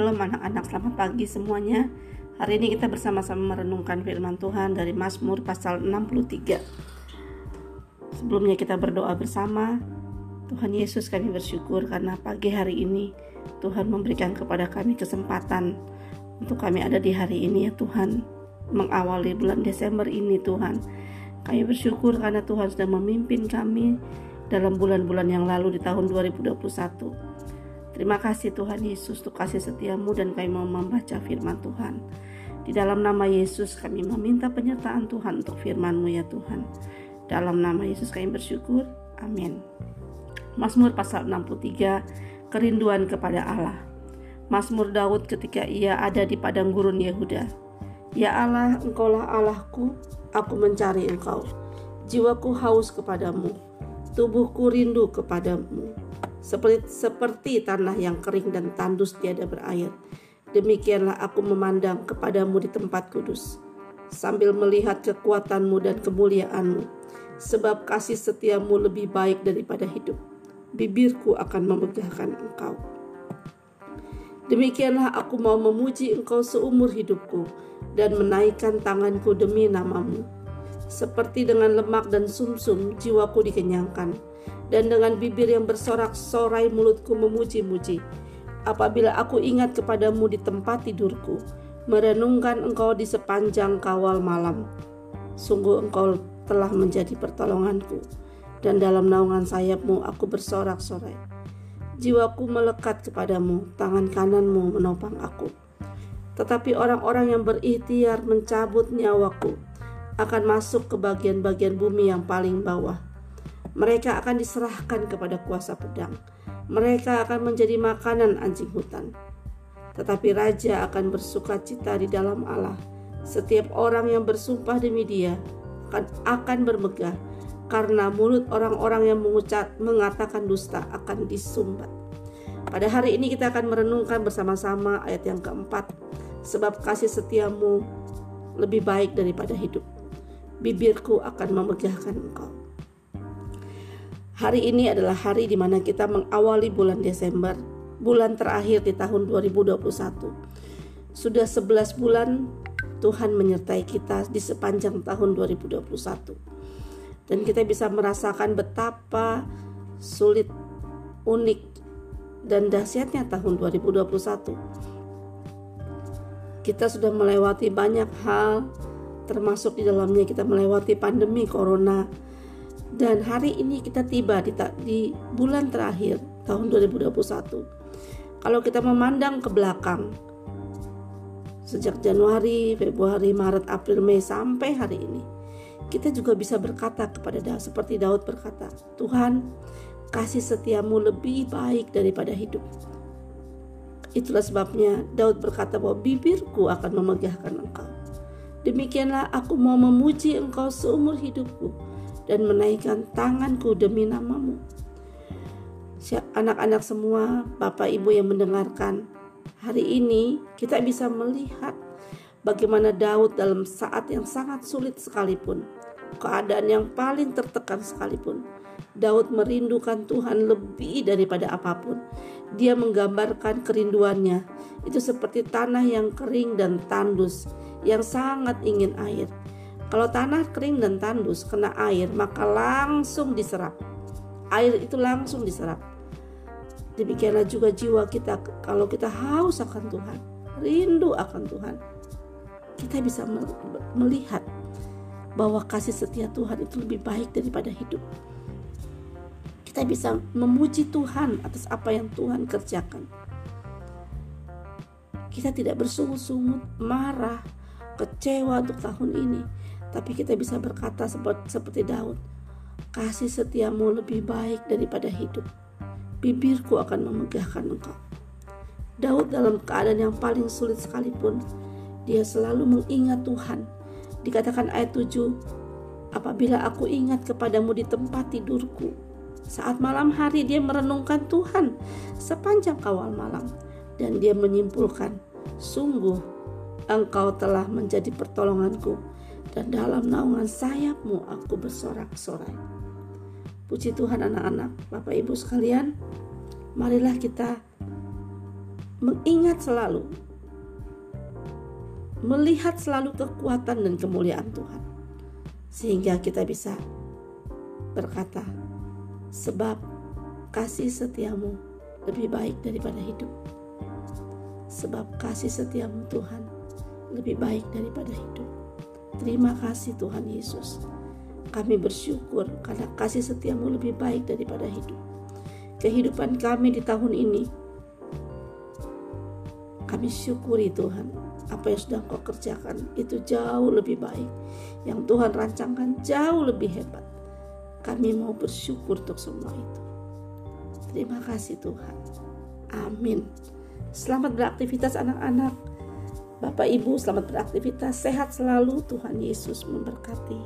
Shalom anak-anak, selamat pagi semuanya. Hari ini kita bersama-sama merenungkan firman Tuhan dari Mazmur pasal 63. Sebelumnya kita berdoa bersama. Tuhan Yesus kami bersyukur karena pagi hari ini Tuhan memberikan kepada kami kesempatan untuk kami ada di hari ini ya Tuhan. Mengawali bulan Desember ini Tuhan. Kami bersyukur karena Tuhan sudah memimpin kami dalam bulan-bulan yang lalu di tahun 2021. Terima kasih Tuhan Yesus untuk kasih setiamu dan kami mau membaca firman Tuhan. Di dalam nama Yesus kami meminta penyertaan Tuhan untuk firman-Mu ya Tuhan. Dalam nama Yesus kami bersyukur. Amin. Mazmur pasal 63 Kerinduan kepada Allah. Mazmur Daud ketika ia ada di padang gurun Yehuda. Ya Allah, Engkaulah Allahku, aku mencari Engkau. Jiwaku haus kepadamu, tubuhku rindu kepadamu seperti, seperti tanah yang kering dan tandus tiada berair. Demikianlah aku memandang kepadamu di tempat kudus, sambil melihat kekuatanmu dan kemuliaanmu, sebab kasih setiamu lebih baik daripada hidup. Bibirku akan memegahkan engkau. Demikianlah aku mau memuji engkau seumur hidupku dan menaikkan tanganku demi namamu. Seperti dengan lemak dan sumsum, -sum, jiwaku dikenyangkan dan dengan bibir yang bersorak-sorai mulutku memuji-muji. Apabila aku ingat kepadamu di tempat tidurku, merenungkan engkau di sepanjang kawal malam. Sungguh engkau telah menjadi pertolonganku, dan dalam naungan sayapmu aku bersorak-sorai. Jiwaku melekat kepadamu, tangan kananmu menopang aku. Tetapi orang-orang yang berikhtiar mencabut nyawaku akan masuk ke bagian-bagian bumi yang paling bawah mereka akan diserahkan kepada kuasa pedang. Mereka akan menjadi makanan anjing hutan. Tetapi raja akan bersuka cita di dalam Allah. Setiap orang yang bersumpah demi dia akan, akan bermegah karena mulut orang-orang yang mengucap, mengatakan dusta akan disumbat. Pada hari ini kita akan merenungkan bersama-sama ayat yang keempat. Sebab kasih setiamu lebih baik daripada hidup. Bibirku akan memegahkan engkau. Hari ini adalah hari di mana kita mengawali bulan Desember, bulan terakhir di tahun 2021. Sudah 11 bulan Tuhan menyertai kita di sepanjang tahun 2021. Dan kita bisa merasakan betapa sulit, unik, dan dahsyatnya tahun 2021. Kita sudah melewati banyak hal, termasuk di dalamnya kita melewati pandemi corona, dan hari ini kita tiba di, di bulan terakhir tahun 2021. Kalau kita memandang ke belakang, sejak Januari, Februari, Maret, April, Mei sampai hari ini, kita juga bisa berkata kepada Daud seperti Daud berkata, Tuhan, kasih setiamu lebih baik daripada hidup. Itulah sebabnya Daud berkata bahwa bibirku akan memegahkan engkau. Demikianlah aku mau memuji engkau seumur hidupku dan menaikkan tanganku demi namamu. Anak-anak semua, Bapak Ibu yang mendengarkan, hari ini kita bisa melihat bagaimana Daud dalam saat yang sangat sulit sekalipun, keadaan yang paling tertekan sekalipun, Daud merindukan Tuhan lebih daripada apa pun. Dia menggambarkan kerinduannya itu seperti tanah yang kering dan tandus yang sangat ingin air. Kalau tanah kering dan tandus kena air, maka langsung diserap. Air itu langsung diserap. Demikianlah juga jiwa kita kalau kita haus akan Tuhan, rindu akan Tuhan. Kita bisa melihat bahwa kasih setia Tuhan itu lebih baik daripada hidup. Kita bisa memuji Tuhan atas apa yang Tuhan kerjakan. Kita tidak bersungut-sungut, marah, kecewa untuk tahun ini tapi kita bisa berkata seperti Daud, kasih setiamu lebih baik daripada hidup. Bibirku akan memegahkan engkau. Daud dalam keadaan yang paling sulit sekalipun, dia selalu mengingat Tuhan. Dikatakan ayat 7, apabila aku ingat kepadamu di tempat tidurku, saat malam hari dia merenungkan Tuhan sepanjang kawal malam dan dia menyimpulkan, sungguh engkau telah menjadi pertolonganku dan dalam naungan sayapmu aku bersorak-sorai. Puji Tuhan anak-anak, Bapak Ibu sekalian, marilah kita mengingat selalu melihat selalu kekuatan dan kemuliaan Tuhan sehingga kita bisa berkata sebab kasih setiamu lebih baik daripada hidup. Sebab kasih setiamu Tuhan lebih baik daripada hidup. Terima kasih Tuhan Yesus. Kami bersyukur karena kasih setiamu lebih baik daripada hidup. Kehidupan kami di tahun ini kami syukuri Tuhan apa yang sudah kau kerjakan. Itu jauh lebih baik. Yang Tuhan rancangkan jauh lebih hebat. Kami mau bersyukur untuk semua itu. Terima kasih Tuhan. Amin. Selamat beraktivitas anak-anak. Bapak Ibu selamat beraktivitas. Sehat selalu. Tuhan Yesus memberkati.